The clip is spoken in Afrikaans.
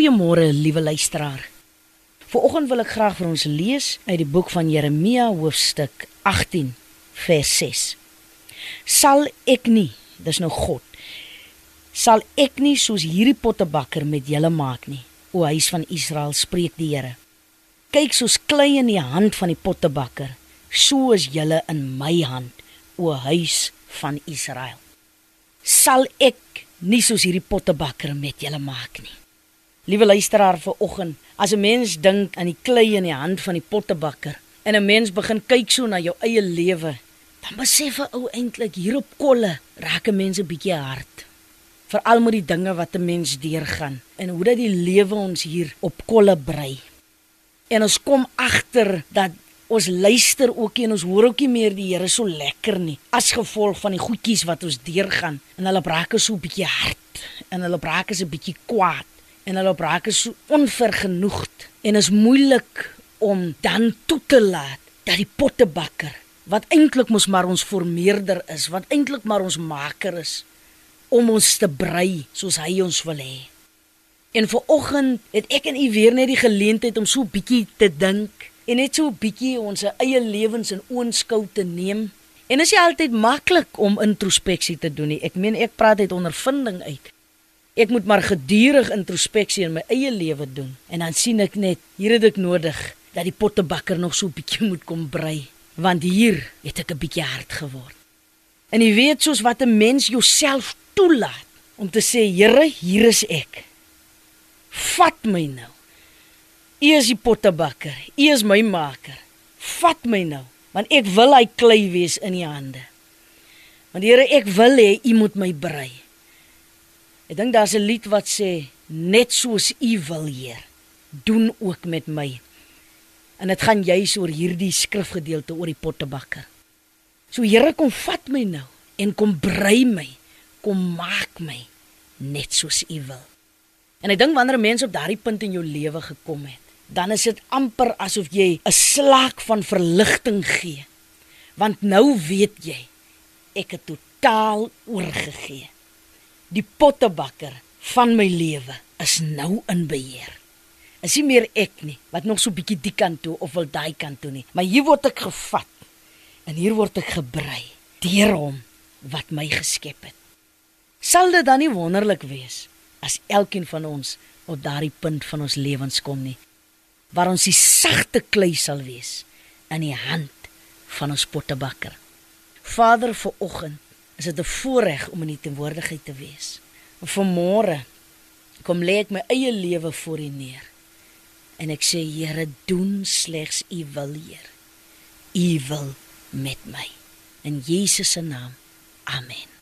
Goeiemôre, liewe luisteraar. Vanoggend wil ek graag vir ons lees uit die boek van Jeremia hoofstuk 18 vers 6. Sal ek nie, dis nou God. Sal ek nie soos hierdie pottebakker met julle maak nie, o huis van Israel, spreek die Here. Kyk soos klei in die hand van die pottebakker, so is julle in my hand, o huis van Israel. Sal ek nie soos hierdie pottebakker met julle maak nie. Liewe luisteraar vir oggend, as 'n mens dink aan die klei in die hand van die pottebakker en 'n mens begin kyk so na jou eie lewe, dan besef 'n ou eintlik hier op kolle raak 'n mens 'n bietjie hard. Veral met die dinge wat 'n mens deurgaan en hoe dat die lewe ons hier op kolle brei. En ons kom agter dat ons luister ook nie en ons hoor ook nie meer die Here so lekker nie as gevolg van die goedjies wat ons deurgaan en hulle braak is so 'n bietjie hard en hulle braak is 'n bietjie kwaad en hulle braak is so onvergenoegd en is moeilik om dan toe te laat dat die pottebakker wat eintlik mos maar ons formeerder is, wat eintlik maar ons maker is om ons te brei soos hy ons wil hê. En vir oggend het ek en u weer net die geleentheid om so bietjie te dink en net so bietjie ons eie lewens in oënskou te neem. En is nie altyd maklik om introspeksie te doen nie. Ek meen ek praat uit ondervinding uit. Ek moet maar gedurig introspeksie in my eie lewe doen en dan sien ek net hier het ek nodig dat die pottebakker nog so 'n bietjie moet kom brei want hier het ek 'n bietjie hard geword. En jy weet soos wat 'n mens jouself toelaat om te sê Here, hier is ek. Vat my nou. U is die pottebakker. U is my maker. Vat my nou want ek wil hy klei wees in u hande. Want Here, ek wil hê u moet my brei. Ek dink daar's 'n lied wat sê net soos U wil, Heer, doen ook met my. En dit gaan juis oor hierdie skrifgedeelte oor die pottebakker. So Here kom vat my nou en kom brei my, kom maak my net soos U wil. En ek dink wanneer 'n mens op daardie punt in jou lewe gekom het, dan is dit amper asof jy 'n slaak van verligting gee. Want nou weet jy ek het totaal oorgegee die pottebakker van my lewe is nou in beheer. Is nie meer ek nie wat nog so bietjie die kant toe of wil daai kant toe nie, maar hier word ek gevat en hier word ek gebrei deur hom wat my geskep het. Sal dit dan nie wonderlik wees as elkeen van ons op daardie punt van ons lewens kom nie waar ons die sagte klei sal wees in die hand van ons pottebakker. Vader, vir oggend is dit 'n voorreg om in die teenwoordigheid te wees. Vanmôre kom lê ek my eie lewe voor U neer. En ek sê Here, doen slegs U wil, Heer. U wil met my. In Jesus se naam. Amen.